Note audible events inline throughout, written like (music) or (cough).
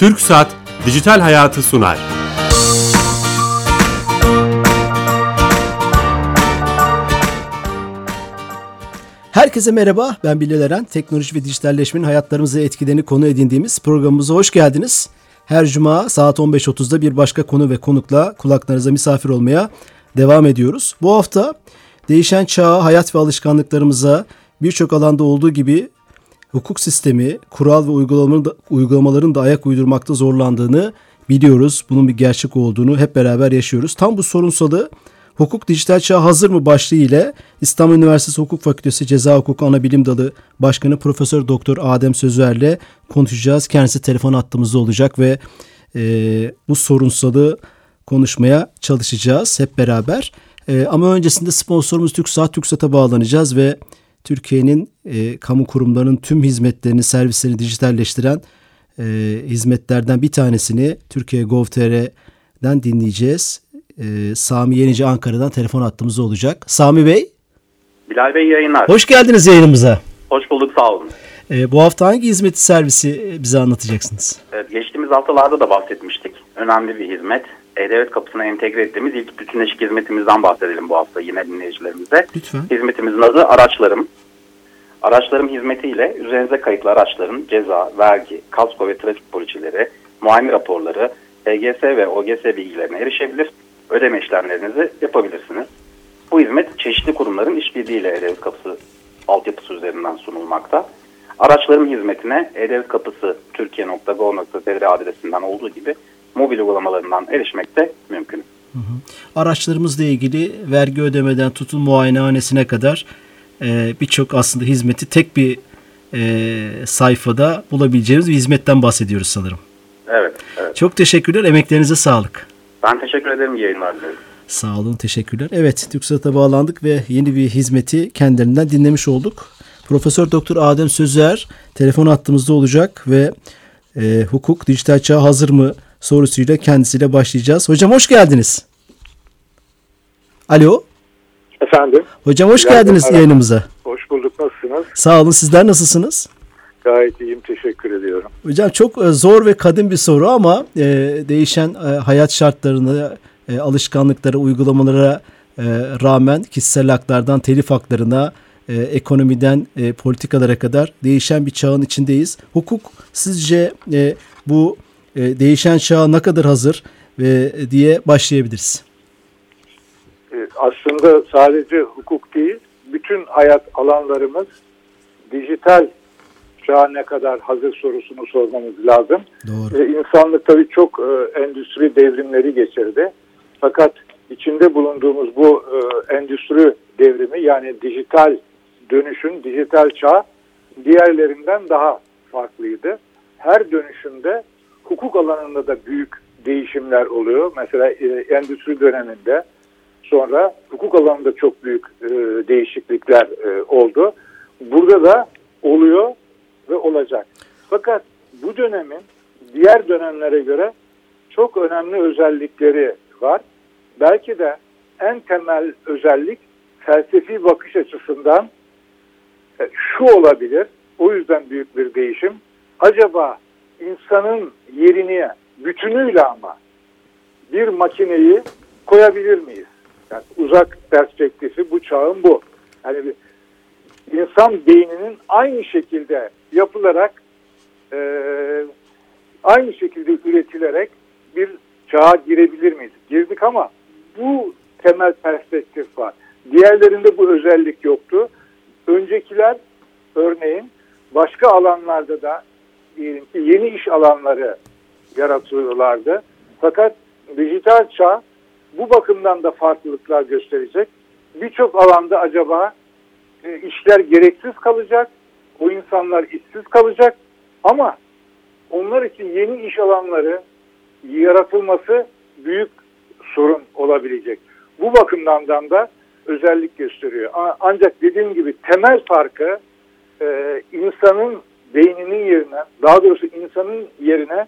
Türk Saat Dijital Hayatı sunar. Herkese merhaba, ben Bilal Eren. Teknoloji ve dijitalleşmenin hayatlarımıza etkilerini konu edindiğimiz programımıza hoş geldiniz. Her cuma saat 15.30'da bir başka konu ve konukla kulaklarınıza misafir olmaya devam ediyoruz. Bu hafta değişen çağa, hayat ve alışkanlıklarımıza birçok alanda olduğu gibi hukuk sistemi, kural ve uygulamaların da, uygulamaların da ayak uydurmakta zorlandığını biliyoruz. Bunun bir gerçek olduğunu hep beraber yaşıyoruz. Tam bu sorunsalı Hukuk Dijital Çağ Hazır mı başlığı ile İstanbul Üniversitesi Hukuk Fakültesi Ceza Hukuku Anabilim Dalı Başkanı Profesör Doktor Adem Sözer'le konuşacağız. Kendisi telefon attığımızda olacak ve e, bu sorunsalı konuşmaya çalışacağız hep beraber. E, ama öncesinde sponsorumuz TürkSat, TürkSat'a bağlanacağız ve Türkiye'nin e, kamu kurumlarının tüm hizmetlerini, servislerini dijitalleştiren e, hizmetlerden bir tanesini Türkiye Gov.tr'den dinleyeceğiz. E, Sami Yenici Ankara'dan telefon attığımız olacak. Sami Bey. Bilal Bey yayınlar. Hoş geldiniz yayınımıza. Hoş bulduk sağ olun. E, bu hafta hangi hizmeti servisi bize anlatacaksınız? Evet, geçtiğimiz haftalarda da bahsetmiştik. Önemli bir hizmet. E-Devlet kapısına entegre ettiğimiz ilk bütünleşik hizmetimizden bahsedelim bu hafta yine dinleyicilerimize. Lütfen. Hizmetimizin adı Araçlarım. Araçlarım hizmetiyle üzerinize kayıtlı araçların ceza, vergi, kasko ve trafik poliçeleri, muayene raporları, HGS ve OGS bilgilerine erişebilir, ödeme işlemlerinizi yapabilirsiniz. Bu hizmet çeşitli kurumların işbirliğiyle E-Devlet kapısı altyapısı üzerinden sunulmakta. Araçlarım hizmetine E-Devlet kapısı türkiye.gov.tr adresinden olduğu gibi mobil uygulamalarından erişmek de mümkün. Hı hı. Araçlarımızla ilgili vergi ödemeden tutun muayenehanesine kadar e, birçok aslında hizmeti tek bir e, sayfada bulabileceğimiz bir hizmetten bahsediyoruz sanırım. Evet, evet. Çok teşekkürler. Emeklerinize sağlık. Ben teşekkür ederim yayınlar dilerim. Sağ olun, teşekkürler. Evet, TürkSat'a bağlandık ve yeni bir hizmeti kendilerinden dinlemiş olduk. Profesör Doktor Adem Sözer telefon attığımızda olacak ve e, hukuk dijital çağ hazır mı sorusuyla kendisiyle başlayacağız. Hocam hoş geldiniz. Alo. Efendim. Hocam hoş Bilal geldiniz Bey, yayınımıza. Hoş bulduk. Nasılsınız? Sağ olun. Sizler nasılsınız? Gayet iyiyim. Teşekkür ediyorum. Hocam çok e, zor ve kadim bir soru ama e, değişen e, hayat şartlarına, e, alışkanlıklara, uygulamalara e, rağmen kişisel haklardan telif haklarına, e, ekonomiden e, politikalara kadar değişen bir çağın içindeyiz. Hukuk sizce e, bu e, değişen çağa ne kadar hazır ve diye başlayabiliriz. Ee, Aslında sadece hukuk değil, bütün hayat alanlarımız dijital çağa ne kadar hazır sorusunu sormamız lazım. Doğru. Ee, İnsanlık tabii çok e, endüstri devrimleri geçirdi. Fakat içinde bulunduğumuz bu e, endüstri devrimi yani dijital dönüşün, dijital çağ diğerlerinden daha farklıydı. Her dönüşümde hukuk alanında da büyük değişimler oluyor. Mesela e, endüstri döneminde sonra hukuk alanında çok büyük e, değişiklikler e, oldu. Burada da oluyor ve olacak. Fakat bu dönemin diğer dönemlere göre çok önemli özellikleri var. Belki de en temel özellik felsefi bakış açısından e, şu olabilir. O yüzden büyük bir değişim. Acaba insanın yerine bütünüyle ama bir makineyi koyabilir miyiz? Yani uzak perspektifi bu çağın bu. Yani insan beyninin aynı şekilde yapılarak e, aynı şekilde üretilerek bir çağa girebilir miyiz? Girdik ama bu temel perspektif var. Diğerlerinde bu özellik yoktu. Öncekiler örneğin başka alanlarda da diyelim ki yeni iş alanları yaratıyorlardı. Fakat dijital çağ bu bakımdan da farklılıklar gösterecek. Birçok alanda acaba e, işler gereksiz kalacak, o insanlar işsiz kalacak ama onlar için yeni iş alanları yaratılması büyük sorun olabilecek. Bu bakımdan da özellik gösteriyor. Ancak dediğim gibi temel farkı e, insanın beyninin yerine, daha doğrusu insanın yerine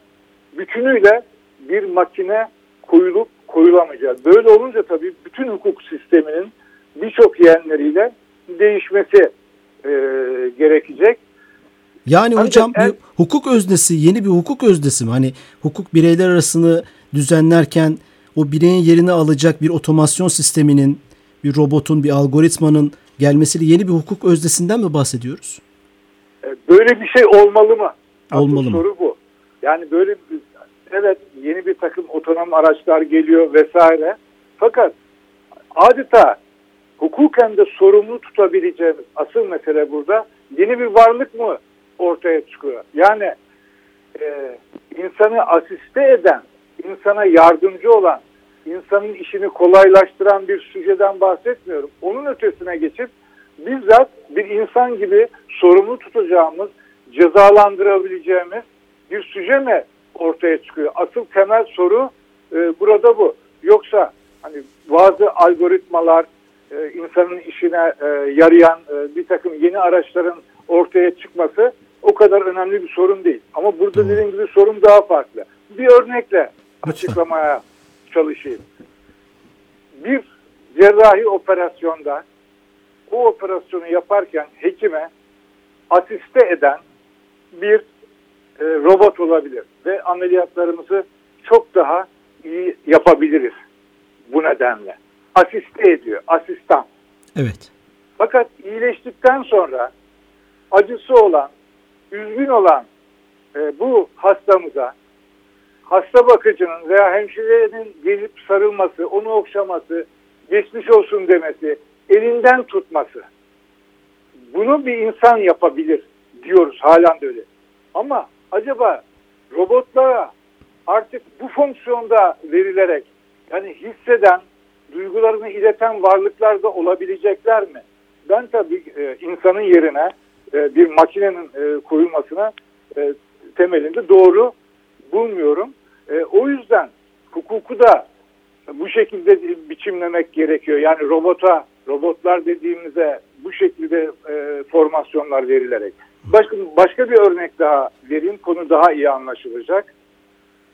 bütünüyle bir makine koyulup koyulamayacağı. Böyle olunca tabii bütün hukuk sisteminin birçok yerleriyle değişmesi e, gerekecek. Yani Ancak hocam en- bir hukuk öznesi yeni bir hukuk öznesi mi? Hani hukuk bireyler arasını düzenlerken o bireyin yerini alacak bir otomasyon sisteminin, bir robotun, bir algoritmanın gelmesiyle yeni bir hukuk öznesinden mi bahsediyoruz? E, Böyle bir şey olmalı mı? Asıl Olmalı mı? soru bu. Yani böyle evet yeni bir takım otonom araçlar geliyor vesaire. Fakat adeta hukuken de sorumlu tutabileceğimiz asıl mesele burada yeni bir varlık mı ortaya çıkıyor? Yani e, insanı asiste eden, insana yardımcı olan, insanın işini kolaylaştıran bir süjeden bahsetmiyorum. Onun ötesine geçip bizzat bir insan gibi sorumlu tutacağımız, cezalandırabileceğimiz bir süje mi ortaya çıkıyor? Asıl temel soru e, burada bu. Yoksa hani bazı algoritmalar e, insanın işine e, yarayan e, bir takım yeni araçların ortaya çıkması o kadar önemli bir sorun değil. Ama burada dediğim gibi sorun daha farklı. Bir örnekle açıklamaya çalışayım. Bir cerrahi operasyonda o operasyonu yaparken hekime asiste eden bir e, robot olabilir ve ameliyatlarımızı çok daha iyi yapabiliriz bu nedenle. Asiste ediyor, asistan. Evet. Fakat iyileştikten sonra acısı olan, üzgün olan e, bu hastamıza hasta bakıcının veya hemşirenin gelip sarılması, onu okşaması, geçmiş olsun demesi, elinden tutması. Bunu bir insan yapabilir diyoruz halen de öyle. Ama acaba robotlara artık bu fonksiyonda verilerek yani hisseden, duygularını ileten varlıklar da olabilecekler mi? Ben tabii e, insanın yerine e, bir makinenin e, koyulmasına temelinde doğru bulmuyorum. O yüzden hukuku da bu şekilde biçimlemek gerekiyor. Yani robota, robotlar dediğimize bu şekilde e, formasyonlar verilerek. Başka, başka bir örnek daha vereyim. Konu daha iyi anlaşılacak.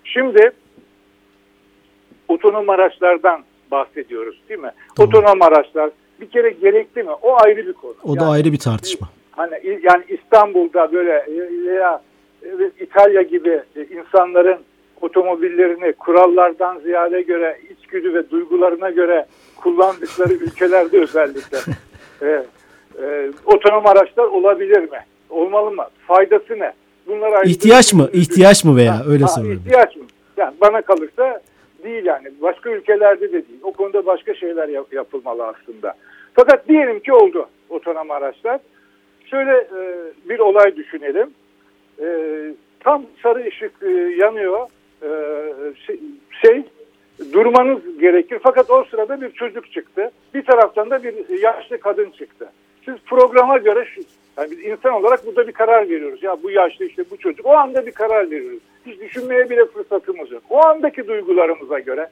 Şimdi otonom araçlardan bahsediyoruz değil mi? Tamam. Otonom araçlar bir kere gerekli mi? O ayrı bir konu. O da Yani- ayrı bir tartışma. Hani yani İstanbul'da böyle veya İtalya gibi insanların otomobillerini kurallardan ziyade göre içgüdü ve duygularına göre kullandıkları ülkelerde özellikle (laughs) e, e, otonom araçlar olabilir mi? Olmalı mı? Faydası ne? Bunlar ayrı İhtiyaç mı? bir- İhtiyaç mı veya Ha, öyle ha, sorulur. İhtiyaç mı? Yani bana kalırsa değil yani. Başka ülkelerde de değil. O konuda başka şeyler yap- yapılmalı aslında. Fakat diyelim ki oldu otonom araçlar. Şöyle e, bir olay düşünelim. E, tam sarı ışık e, yanıyor. E, şey, şey, durmanız gerekir. Fakat o sırada bir çocuk çıktı. Bir taraftan da bir yaşlı kadın çıktı. Siz programa göre şu, yani biz insan olarak burada bir karar veriyoruz. Ya bu yaşlı işte bu çocuk. O anda bir karar veriyoruz. Hiç düşünmeye bile fırsatımız yok. O andaki duygularımıza göre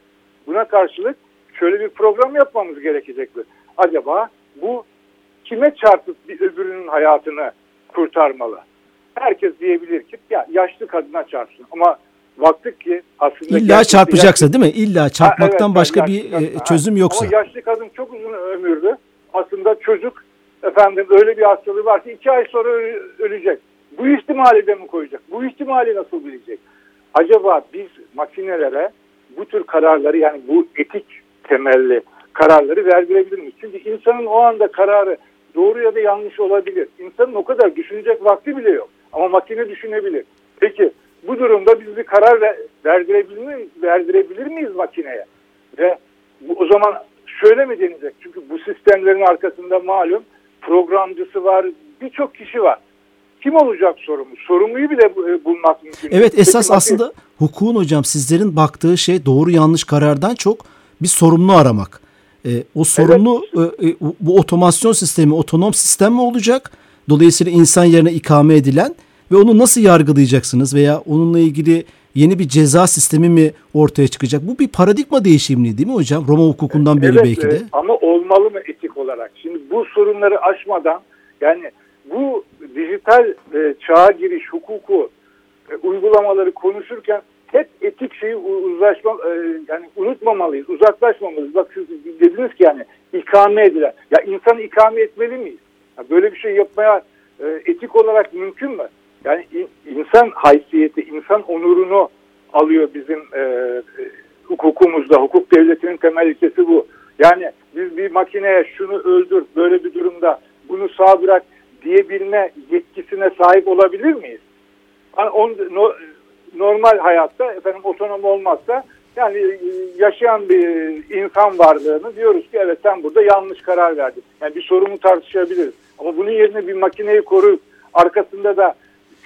buna karşılık şöyle bir program yapmamız gerekecektir. Acaba bu kime çarpıp bir öbürünün hayatını kurtarmalı? Herkes diyebilir ki ya yaşlı kadına çarpsın. Ama baktık ki aslında İlla gerçekten çarpacaksa değil mi? İlla Ha, çarpmaktan evet, başka yaşlı bir kadın. e, Ha, çözüm yoksa. Ama yaşlı kadın çok uzun ömürlü. Aslında çocuk efendim öyle bir hastalığı var ki iki ay sonra ölecek. Bu ihtimali de mi koyacak? Bu ihtimali nasıl bilecek? Acaba biz makinelere bu tür kararları yani bu etik temelli kararları verdirebilir miyiz? Çünkü insanın o anda kararı doğru ya da yanlış olabilir. İnsanın o kadar düşünecek vakti bile yok. Ama makine düşünebilir. Peki bu durumda biz bir karar ver- verdirebilir miyiz, verdirebilir miyiz makineye? Ve bu, o zaman şöyle mi denecek? Çünkü bu sistemlerin arkasında malum programcısı var, birçok kişi var. Kim olacak sorumlu? Sorumluyu bile e, bulmak mümkün. Evet Peki esas makine- aslında hukukun hocam sizlerin baktığı şey doğru yanlış karardan çok bir sorumlu aramak. E, o sorumlu e, e, bu otomasyon sistemi otonom sistem mi olacak? Dolayısıyla insan yerine ikame edilen ve onu nasıl yargılayacaksınız veya onunla ilgili yeni bir ceza sistemi mi ortaya çıkacak? Bu bir paradigma değişimliği değil mi hocam? Roma hukukundan beri Evet, belki de. ama olmalı mı etik olarak? Şimdi bu sorunları aşmadan yani bu dijital e, çağa giriş hukuku e, uygulamaları konuşurken hep etik şeyi uzlaşma e, yani unutmamalıyız, uzaklaşmamalıyız. Bak siz dediniz ki yani ikame edilen. Ya insanı ikame etmeli miyiz? Ya böyle bir şey yapmaya e, etik olarak mümkün mü? Yani insan haysiyeti, insan onurunu alıyor bizim e, e, hukukumuzda. Hukuk devletinin temel ilkesi bu. Yani biz bir makineye şunu öldür, böyle bir durumda bunu sağ bırak diyebilme yetkisine sahip olabilir miyiz? Yani on, no, normal hayatta efendim otonom olmazsa yani e, yaşayan bir insan varlığını diyoruz ki evet sen burada yanlış karar verdin. Yani bir sorunu tartışabiliriz. Ama bunun yerine bir makineyi koruyup arkasında da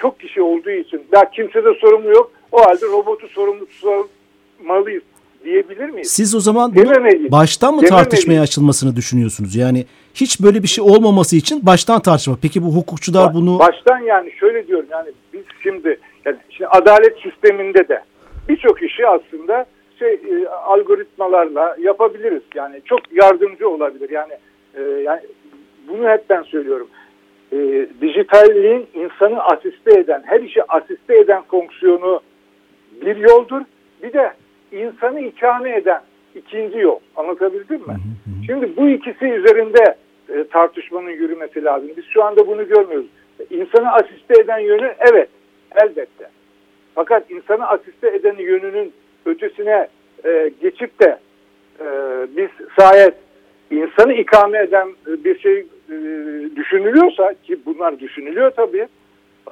çok kişi olduğu için daha kimse de sorumlu yok. O halde robotu sorumlu tutmalıyız diyebilir miyiz? Siz o zaman bunu baştan mı tartışmaya açılmasını düşünüyorsunuz? Yani hiç böyle bir şey olmaması için baştan tartışma. Peki bu hukukçular bunu... Baştan yani şöyle diyorum yani biz şimdi, yani şimdi adalet sisteminde de birçok işi aslında şey e, algoritmalarla yapabiliriz. Yani çok yardımcı olabilir. Yani e, yani bunu hep ben söylüyorum. E, dijitalliğin insanı asiste eden, her işi asiste eden fonksiyonu bir yoldur. Bir de insanı ikame eden ikinci yol. Anlatabildim mi? Şimdi bu ikisi üzerinde e, tartışmanın yürümesi lazım. Biz şu anda bunu görmüyoruz. İnsanı asiste eden yönü evet elbette. Fakat insanı asiste eden yönünün ötesine e, geçip de e, biz sayet insanı ikame eden bir şey e, düşünülüyorsa ki bunlar düşünülüyor tabii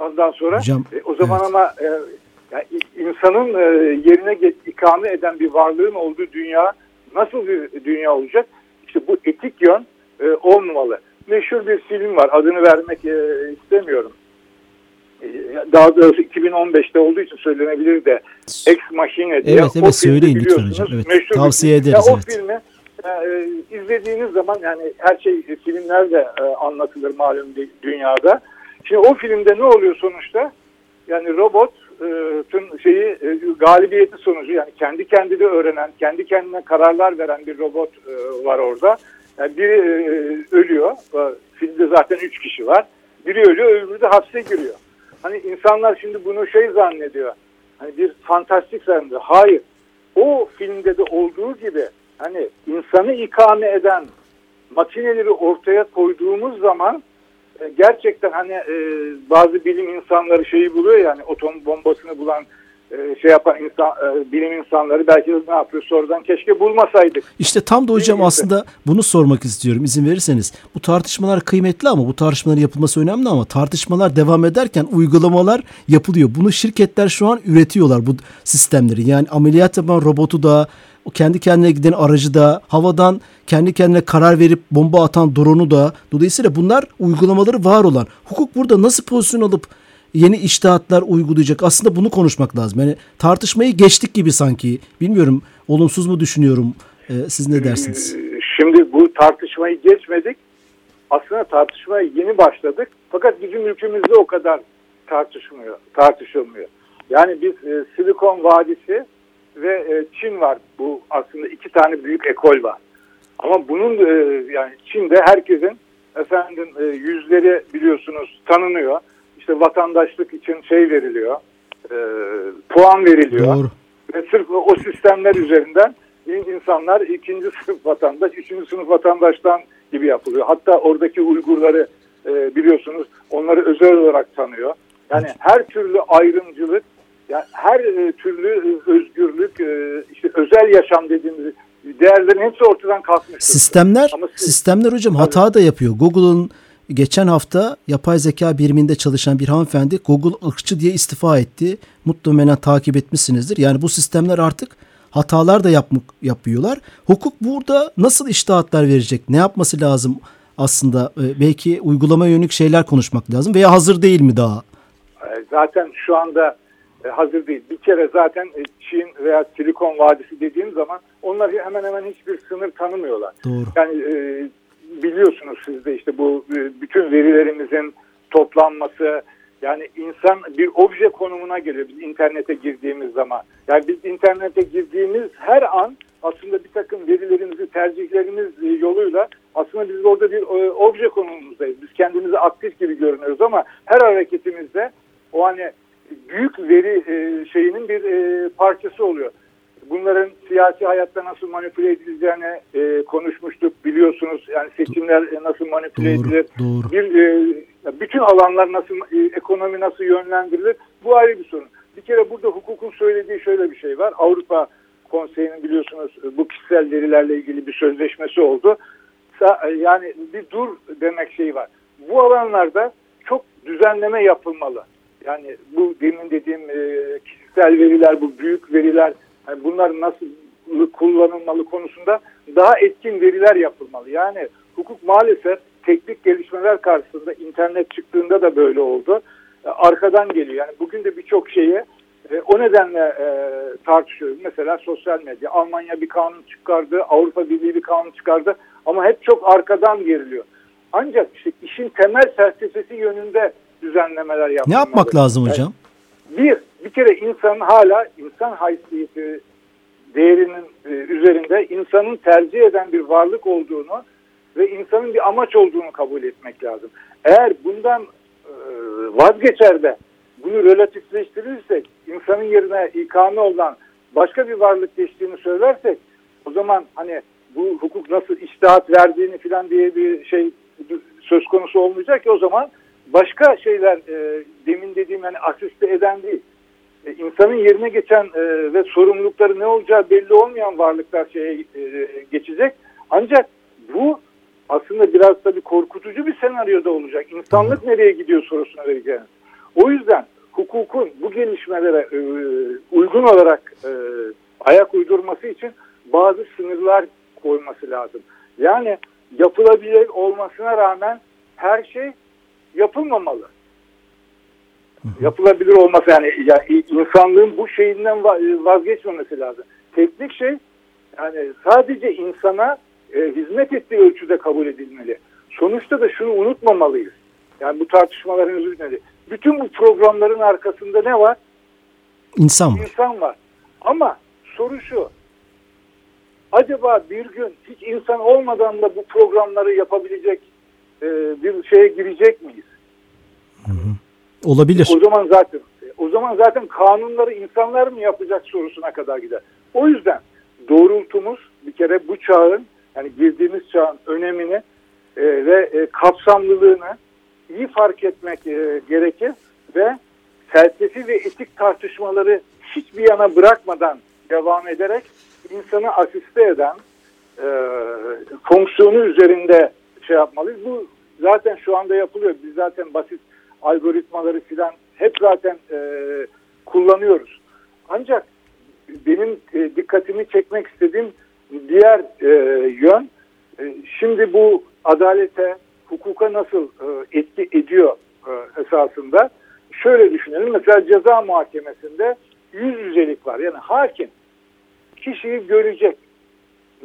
ondan sonra Hocam, e, o zaman evet. ama e, yani insanın e, yerine geç, ikame eden bir varlığın olduğu dünya nasıl bir dünya olacak? İşte bu etik yön e, olmamalı. Meşhur bir film var adını vermek e, istemiyorum. E, daha doğrusu 2015'te olduğu için söylenebilir de Ex Machina diye. Evet evet söyleyin lütfen hocam. Evet, Meşhur tavsiye bir ederiz. Ya, o evet. filmi e, izlediğiniz zaman yani her şey e, filmlerde e, anlatılır malum dü- dünyada. Şimdi o filmde ne oluyor sonuçta? Yani robot e, tüm şeyi e, galibiyeti sonucu yani kendi kendine öğrenen, kendi kendine kararlar veren bir robot e, var orada. Yani biri e, ölüyor. E, Filmde zaten üç kişi var. Biri ölüyor, öbürü de hapse giriyor. Hani insanlar şimdi bunu şey zannediyor. Hani bir fantastik zannediyor. Hayır. O filmde de olduğu gibi hani insanı ikame eden makineleri ortaya koyduğumuz zaman e, gerçekten hani e, bazı bilim insanları şeyi buluyor yani atom bombasını bulan e, şey yapan insan e, bilim insanları belki de ne yapıyor sonradan keşke bulmasaydık. İşte tam da hocam aslında bunu sormak istiyorum izin verirseniz. Bu tartışmalar kıymetli ama bu tartışmaların yapılması önemli ama tartışmalar devam ederken uygulamalar yapılıyor. Bunu şirketler şu an üretiyorlar bu sistemleri. Yani ameliyat yapan robotu da o kendi kendine giden aracı da havadan kendi kendine karar verip bomba atan drone'u da dolayısıyla bunlar uygulamaları var olan. Hukuk burada nasıl pozisyon alıp yeni iştahatlar uygulayacak. Aslında bunu konuşmak lazım. Yani tartışmayı geçtik gibi sanki. Bilmiyorum olumsuz mu düşünüyorum. Ee, siz ne dersiniz? Ee, Şimdi bu tartışmayı geçmedik. Aslında tartışmaya yeni başladık. Fakat bizim ülkemizde o kadar tartışmıyor, tartışılmıyor. Yani biz e, Silikon Vadisi ve e, Çin var. Bu aslında iki tane büyük ekol var. Ama bunun e, yani Çin'de herkesin efendim e, yüzleri biliyorsunuz tanınıyor. İşte vatandaşlık için şey veriliyor. e, puan veriliyor. Doğru. Ve sırf o sistemler üzerinden insanlar ikinci sınıf vatandaş, üçüncü sınıf vatandaştan gibi yapılıyor. Hatta oradaki Uygurları e, biliyorsunuz onları özel olarak tanıyor. Yani her türlü ayrımcılık, yani her e, türlü e, özgürlük, e, işte özel yaşam dediğimiz değerlerin hepsi ortadan kalkmış. Sistemler Ama siz- sistemler hocam hata da yapıyor. Google'ın geçen hafta yapay zeka biriminde çalışan bir hanımefendi Google ırkçı diye istifa etti. Muhtemelen takip etmişsinizdir. Yani bu sistemler artık hatalar da yapmak yapıyorlar. Hukuk burada nasıl iştahatlar verecek? Ne yapması lazım aslında? Belki uygulama yönelik şeyler konuşmak lazım veya hazır değil mi daha? Zaten şu anda hazır değil. Bir kere zaten e, Çin veya Silikon Vadisi dediğim zaman onlar hemen hemen hiçbir sınır tanımıyorlar. Doğru. Yani e, biliyorsunuz siz de işte bu e, bütün verilerimizin toplanması yani insan bir obje konumuna geliyor biz internete girdiğimiz zaman. Yani biz internete girdiğimiz her an aslında bir takım verilerimizi tercihlerimiz e, yoluyla aslında biz orada bir e, obje konumumuzdayız. Biz kendimizi aktif gibi görünüyoruz ama her hareketimizde o hani büyük veri e, şeyinin bir e, parçası oluyor. Bunların siyasi hayatta nasıl manipüle edileceğini e, konuşmuştuk biliyorsunuz. Yani seçimler e, nasıl manipüle Doğru, edilir. doğru. Bir e, Bütün alanlar nasıl, e, ekonomi nasıl yönlendirilir bu ayrı bir sorun. Bir kere burada hukukun söylediği şöyle bir şey var. Avrupa Konseyi'nin biliyorsunuz bu kişisel verilerle ilgili bir sözleşmesi oldu. Yani bir dur demek şey var. Bu alanlarda çok düzenleme yapılmalı. Yani bu demin dediğim e, kişisel veriler, bu büyük veriler, yani bunlar nasıl kullanılmalı konusunda daha etkin veriler yapılmalı. Yani hukuk maalesef teknik gelişmeler karşısında internet çıktığında da böyle oldu. E, arkadan geliyor. Yani bugün de birçok şeyi e, o nedenle e, tartışıyoruz. Mesela sosyal medya. Almanya bir kanun çıkardı, Avrupa Birliği bir kanun çıkardı ama hep çok arkadan geriliyor. Ancak işte işin temel felsefesi yönünde düzenlemeler yapmalı. Ne yapmak lazım hocam? Yani bir, bir kere insanın hala insan haysiyeti değerinin e, üzerinde insanın tercih eden bir varlık olduğunu ve insanın bir amaç olduğunu kabul etmek lazım. Eğer bundan e, vazgeçer de bunu relatifleştirirsek, insanın yerine ikame olan başka bir varlık geçtiğini söylersek, o zaman hani bu hukuk nasıl iştahat verdiğini filan diye bir şey söz konusu olmayacak ki o zaman başka şeyler e, demin dediğim yani asiste eden değil. E, insanın yerine geçen e, ve sorumlulukları ne olacağı belli olmayan varlıklar şeye e, geçecek. Ancak bu aslında biraz da bir korkutucu bir senaryoda olacak. İnsanlık nereye gidiyor sorusuna vereceğiniz. O yüzden hukukun bu gelişmelere e, uygun olarak e, ayak uydurması için bazı sınırlar koyması lazım. Yani yapılabilir olmasına rağmen her şey yapılmamalı. Yapılabilir olması yani, yani insanlığın bu şeyinden vazgeçmemesi lazım. Teknik şey yani sadece insana e, hizmet ettiği ölçüde kabul edilmeli. Sonuçta da şunu unutmamalıyız. Yani bu tartışmaların üzerinde. Bütün bu programların arkasında ne var? İnsan var. İnsan var. Ama soru şu. Acaba bir gün hiç insan olmadan da bu programları yapabilecek e, bir şeye girecek miyiz? Hı hı. Olabilir. O zaman zaten o zaman zaten kanunları insanlar mı yapacak sorusuna kadar gider. O yüzden doğrultumuz bir kere bu çağın yani girdiğimiz çağın önemini e, ve e, kapsamlılığını iyi fark etmek e, gerekir ve felsefi ve etik tartışmaları hiçbir yana bırakmadan devam ederek insanı asiste eden e, fonksiyonu üzerinde şey yapmalıyız. Bu zaten şu anda yapılıyor. Biz zaten basit algoritmaları filan hep zaten e, kullanıyoruz. Ancak benim e, dikkatimi çekmek istediğim diğer e, yön e, şimdi bu adalete, hukuka nasıl e, etki ediyor e, esasında şöyle düşünelim. Mesela ceza muhakemesinde yüz yüzelik var. Yani hakim kişiyi görecek.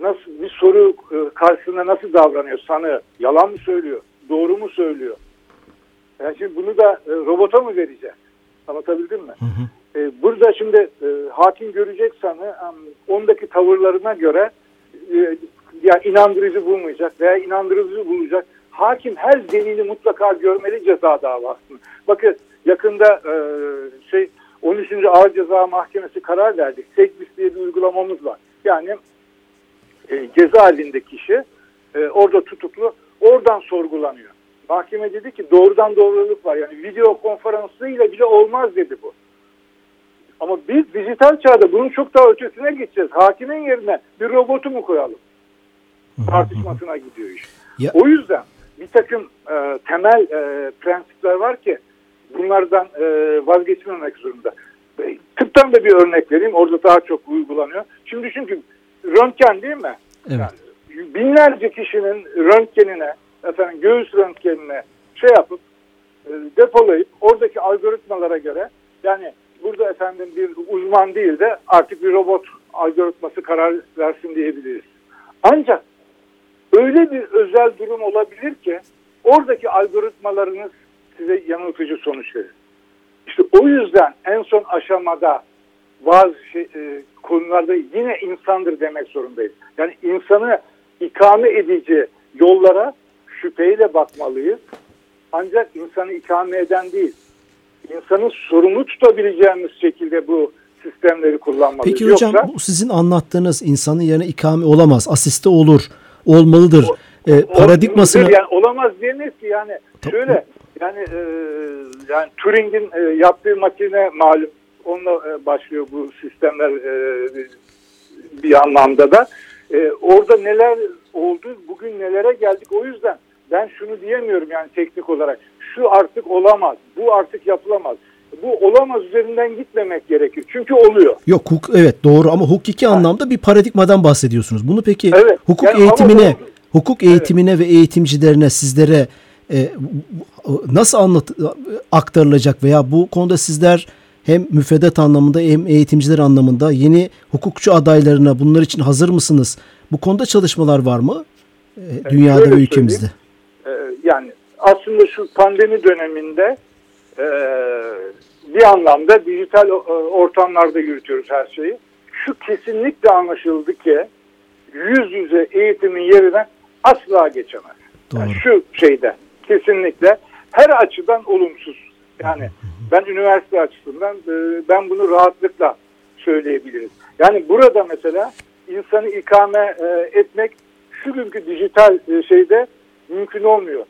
Nasıl bir soru e, karşısında nasıl davranıyor? Sanı yalan mı söylüyor? Doğru mu söylüyor? Yani şimdi bunu da e, robota mı vereceğiz? Anlatabildim mi? Hı hı. E, burada şimdi e, hakim görecek sanı ondaki tavırlarına göre e, yani inandırıcı bulmayacak veya inandırıcı bulacak. Hakim her delili mutlaka görmeli ceza davasını. Bakın yakında e, şey 13. Ağır Ceza Mahkemesi karar verdik. Sekbis diye bir uygulamamız var. Yani e, cezaevinde kişi e, orada tutuklu oradan sorgulanıyor. Mahkeme dedi ki doğrudan doğruluk var. Yani video konferansıyla bile olmaz dedi bu. Ama biz dijital çağda bunun çok daha ötesine gideceğiz. Hakimin yerine bir robotu mu koyalım? Tartışmasına gidiyor iş. Ya. O yüzden bir takım e, temel e, prensipler var ki bunlardan e, vazgeçmemek zorunda. E, tıptan da bir örnek vereyim. Orada daha çok uygulanıyor. Şimdi çünkü röntgen değil mi? Evet. Yani binlerce kişinin röntgenine, efendim göğüs röntgenine şey yapıp e, depolayıp oradaki algoritmalara göre yani burada efendim bir uzman değil de artık bir robot algoritması karar versin diyebiliriz. Ancak öyle bir özel durum olabilir ki oradaki algoritmalarınız size yanıltıcı sonuç verir. İşte o yüzden en son aşamada bazı şey, e, konularda yine insandır demek zorundayız. Yani insanı ikame edici yollara şüpheyle bakmalıyız. Ancak insanı ikame eden değil, insanı sorumlu tutabileceğimiz şekilde bu sistemleri kullanmalıyız. Peki hocam Yoksa, bu sizin anlattığınız insanın yerine ikame olamaz, asiste olur, olmalıdır. O, e, paradigmasını... Yani olamaz diyemeyiz ki yani şöyle Yani e, yani Turing'in e, yaptığı makine malum. Onunla e, başlıyor bu sistemler e, bir anlamda da. E, orada neler oldu, bugün nelere geldik. O yüzden ben şunu diyemiyorum yani teknik olarak. Şu artık olamaz, bu artık yapılamaz. Bu olamaz üzerinden gitmemek gerekir. Çünkü oluyor. Yok hukuk evet doğru ama hukuki anlamda bir paradigmadan bahsediyorsunuz. Bunu peki Evet, hukuk yani ama eğitimine, bunu- hukuk eğitimine ve eğitimcilerine sizlere e, nasıl anlat aktarılacak veya bu konuda sizler hem müfredat anlamında hem eğitimciler anlamında yeni hukukçu adaylarına bunlar için hazır mısınız? Bu konuda çalışmalar var mı? E, dünyada ve ülkemizde. Ee, yani aslında şu pandemi döneminde e, bir anlamda dijital e, ortamlarda yürütüyoruz her şeyi. Şu kesinlikle anlaşıldı ki yüz yüze eğitimin yerine asla geçemez. Yani şu şeyde kesinlikle her açıdan olumsuz. Yani ben üniversite açısından e, ben bunu rahatlıkla söyleyebilirim. Yani burada mesela insanı ikame e, etmek şu günkü dijital e, şeyde mümkün olmuyor.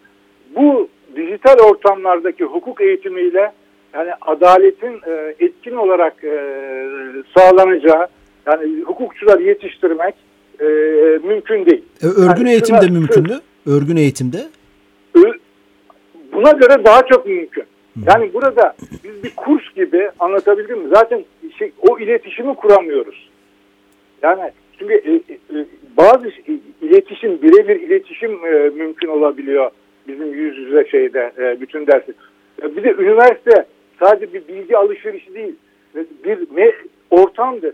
Bu dijital ortamlardaki hukuk eğitimiyle yani adaletin e, etkin olarak e, sağlanacağı yani hukukçular yetiştirmek e, mümkün değil. E, örgün Yani eğitimde şuna- mümkün mü? Örgün eğitimde? Buna göre daha çok mümkün. Yani burada biz bir kurs gibi anlatabildim mi? Zaten şey, o iletişimi kuramıyoruz. Yani çünkü e, e, bazı ş- iletişim, birebir iletişim e, mümkün olabiliyor bizim yüz yüze şeyde e, bütün dersi. Bir de üniversite sadece bir bilgi alışverişi değil, bir me- ortamdır.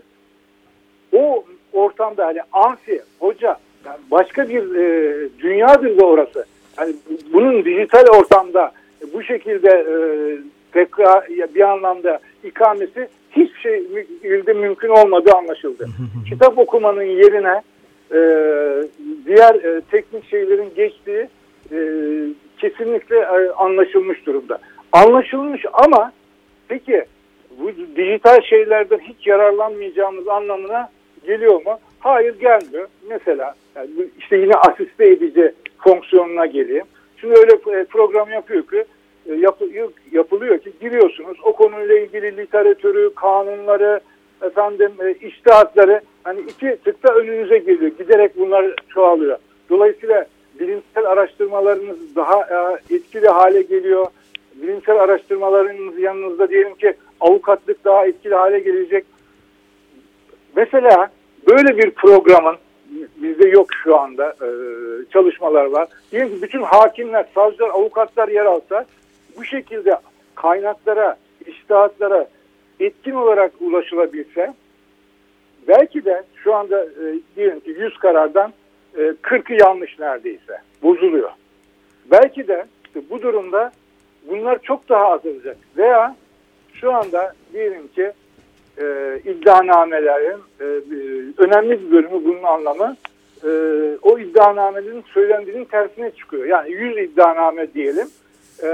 O ortamda hani amfi, hoca, yani başka bir e, dünyadır da orası. Yani bunun dijital ortamda bu şekilde e, tekrar bir anlamda ikamesi hiçbir şey ilde mümkün olmadığı anlaşıldı. Kitap okumanın yerine e, diğer e, teknik şeylerin geçtiği e, kesinlikle e, anlaşılmış durumda. Anlaşılmış ama peki bu dijital şeylerden hiç yararlanmayacağımız anlamına geliyor mu? Hayır gelmiyor. Mesela yani işte yine asiste edici fonksiyonuna geleyim. Şimdi öyle e, program yapıyor ki e, yapı- yapılıyor ki giriyorsunuz o konuyla ilgili literatürü, kanunları, efendim e, iştihatları hani iki tıkta önünüze geliyor. Giderek bunlar çoğalıyor. Dolayısıyla bilimsel araştırmalarınız daha etkili hale geliyor. Bilimsel araştırmalarınız yanınızda diyelim ki avukatlık daha etkili hale gelecek. Mesela böyle bir programın bizde yok şu anda e, çalışmalar var. Diyelim ki bütün hakimler, savcılar, avukatlar yer alsa bu şekilde kaynaklara, iştahatlara etkin olarak ulaşılabilse belki de şu anda e, diyelim ki 100 karardan e, 40'ı yanlış neredeyse bozuluyor. Belki de işte bu durumda bunlar çok daha azalacak. Veya şu anda diyelim ki e, iddianamelerin e, bir- önemli bir bölümü bunun anlamı e, o iddianamelerin söylendiğinin tersine çıkıyor. Yani 100 iddianame diyelim e,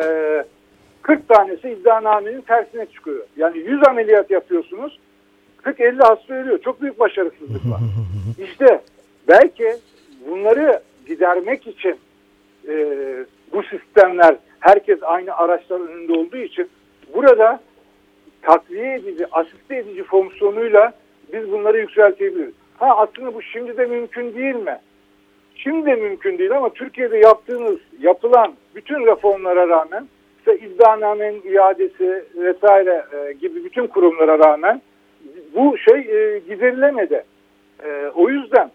40 tanesi iddianamenin tersine çıkıyor. Yani 100 ameliyat yapıyorsunuz 40-50 hasta ölüyor. Çok büyük başarısızlık var. (laughs) İşte belki bunları gidermek için e, bu sistemler herkes aynı araçlar önünde olduğu için burada takviye edici, asiste edici fonksiyonuyla biz bunları yükseltebiliriz. Ha aslında bu şimdi de mümkün değil mi? Şimdi de mümkün değil ama Türkiye'de yaptığımız, yapılan bütün reformlara rağmen işte iddianamenin iadesi vesaire e, gibi bütün kurumlara rağmen bu şey e, giderilemedi. E, o yüzden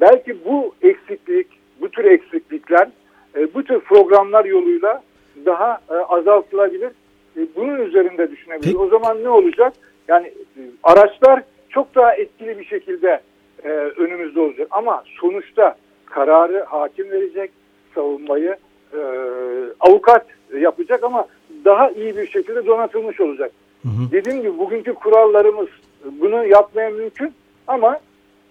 belki bu eksiklik, bu tür eksiklikler, e, bu tür programlar yoluyla daha e, azaltılabilir. E, bunun üzerinde düşünebiliriz. O zaman ne olacak? Yani e, araçlar çok daha etkili bir şekilde e, önümüzde olacak. Ama sonuçta kararı hakim verecek, savunmayı e, avukat yapacak ama daha iyi bir şekilde donatılmış olacak. Dediğim gibi bugünkü kurallarımız bunu yapmaya mümkün ama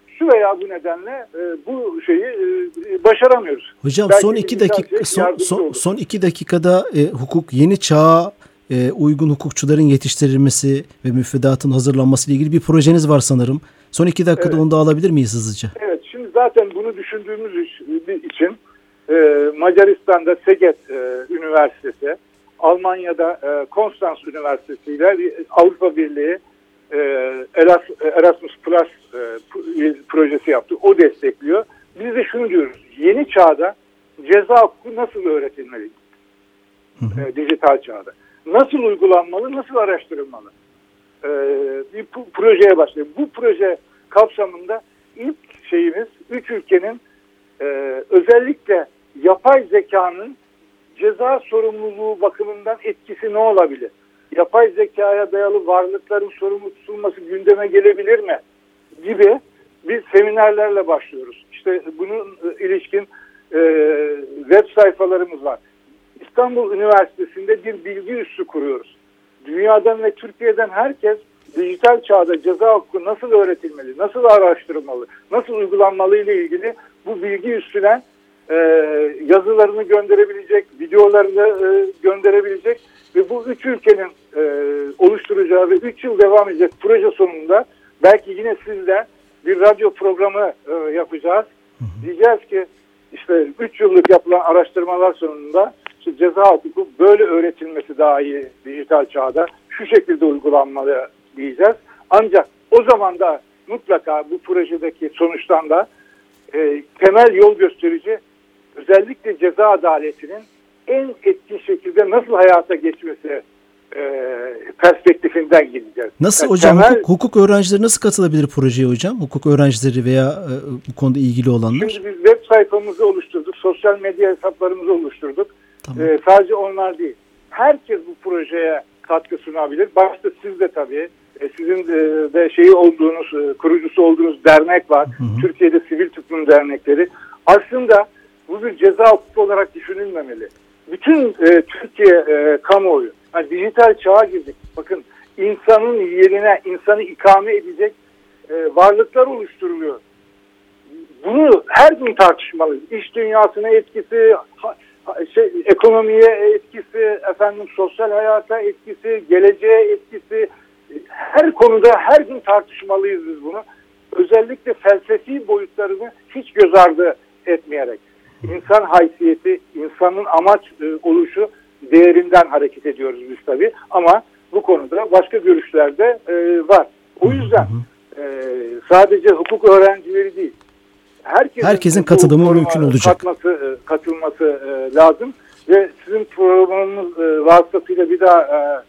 şu veya bu nedenle e, bu şeyi e, başaramıyoruz. Hocam Belki son iki dakika son, son, olur. son iki dakikada e, hukuk yeni çağa e, uygun hukukçuların yetiştirilmesi ve müfredatın hazırlanması ile ilgili bir projeniz var sanırım. Son iki dakikada Evet. onu da alabilir miyiz hızlıca? Evet şimdi zaten bunu düşündüğümüz için e, Macaristan'da Szeged e, Üniversitesi, Almanya'da e, Konstans Üniversitesi ile Avrupa Birliği e, Erasmus Plus e, projesi yaptı. O destekliyor. Biz de şunu diyoruz. Yeni çağda ceza hukuku nasıl öğretilmeli? E, dijital çağda. Nasıl uygulanmalı, nasıl araştırılmalı? E, bir projeye başlıyor. Bu proje kapsamında ilk şeyimiz üç ülkenin e, özellikle yapay zekanın ceza sorumluluğu bakımından etkisi ne olabilir? Yapay zekaya dayalı varlıkların sorumlu tutulması gündeme gelebilir mi? Gibi biz seminerlerle başlıyoruz. İşte bunun e, ilişkin e, web sayfalarımız var. İstanbul Üniversitesi'nde bir bilgi üssü kuruyoruz. Dünyadan ve Türkiye'den herkes dijital çağda ceza hukuku nasıl öğretilmeli, nasıl araştırılmalı, nasıl uygulanmalı ile ilgili bu bilgi üstüne e, yazılarını gönderebilecek, videolarını e, gönderebilecek ve bu üç ülkenin e, oluşturacağı ve üç yıl devam edecek proje sonunda belki yine sizle bir radyo programı e, yapacağız. Hı hı. Diyeceğiz ki işte üç yıllık yapılan araştırmalar sonunda işte ceza hukuku böyle öğretilmesi daha iyi dijital çağda şu şekilde uygulanmalı diyeceğiz. Ancak o zaman da mutlaka bu projedeki sonuçtan da e, temel yol gösterici özellikle ceza adaletinin en etkin şekilde nasıl hayata geçmesi e, perspektifinden gideceğiz. Nasıl yani hocam temel, hukuk, hukuk öğrencileri nasıl katılabilir projeye hocam? Hukuk öğrencileri veya e, bu konuda ilgili olanlar? Şimdi biz web sayfamızı oluşturduk, sosyal medya hesaplarımızı oluşturduk. Tamam. E, sadece onlar değil. Herkes bu projeye katkı sunabilir. Başta siz de tabii. E, sizin e, de şeyi olduğunuz, e, kurucusu olduğunuz dernek var. Hı hı. Türkiye'de sivil toplum dernekleri. Aslında bu bir ceza hukuku olarak düşünülmemeli. Bütün e, Türkiye e, kamuoyu, yani dijital çağa girdik. Bakın insanın yerine insanı ikame edecek e, varlıklar oluşturuluyor. Bunu her gün tartışmalıyız. İş dünyasına etkisi, şey, ekonomiye etkisi, efendim sosyal hayata etkisi, geleceğe etkisi, her konuda her gün tartışmalıyız biz bunu. Özellikle felsefi boyutlarını hiç göz ardı etmeyerek. İnsan haysiyeti, insanın amaç e, oluşu değerinden hareket ediyoruz biz tabii. Ama bu konuda başka görüşler de e, var. O yüzden e, sadece hukuk öğrencileri değil, herkesin, herkesin katılımı mümkün olacak. Katması, e, katılması e, lazım ve sizin programınız e, vasıtasıyla bir daha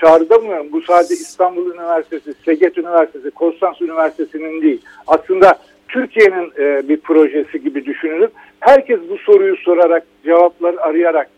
çağrıda bulunuyorum. Bu sadece İstanbul Üniversitesi, Seget Üniversitesi, Konstans Üniversitesi'nin değil. Aslında Türkiye'nin bir projesi gibi düşünülüp herkes bu soruyu sorarak, cevaplar arayarak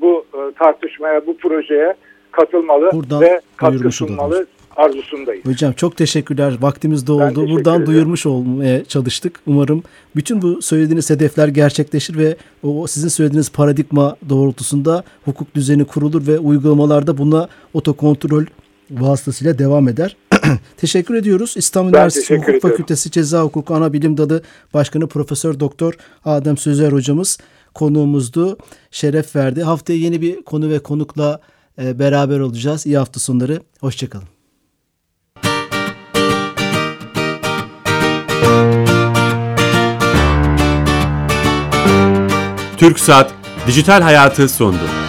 bu tartışmaya, bu projeye katılmalı Buradan ve katkı sunmalı arzusundayız. Hocam çok teşekkürler. Vaktimiz de oldu. Buradan ederim. duyurmuş olmaya çalıştık. Umarım bütün bu söylediğiniz hedefler gerçekleşir ve o sizin söylediğiniz paradigma doğrultusunda hukuk düzeni kurulur ve uygulamalarda buna otokontrol vasıtasıyla devam eder. (clears throat) teşekkür ediyoruz. İstanbul ben Üniversitesi Hukuk ediyorum. Fakültesi Ceza Hukuku Ana Bilim Dalı Başkanı Profesör Doktor Adem Sözer hocamız konuğumuzdu. Şeref verdi. Haftaya yeni bir konu ve konukla e, beraber olacağız. İyi hafta sonları. Hoşçakalın. Türk Saat Dijital Hayatı sondu.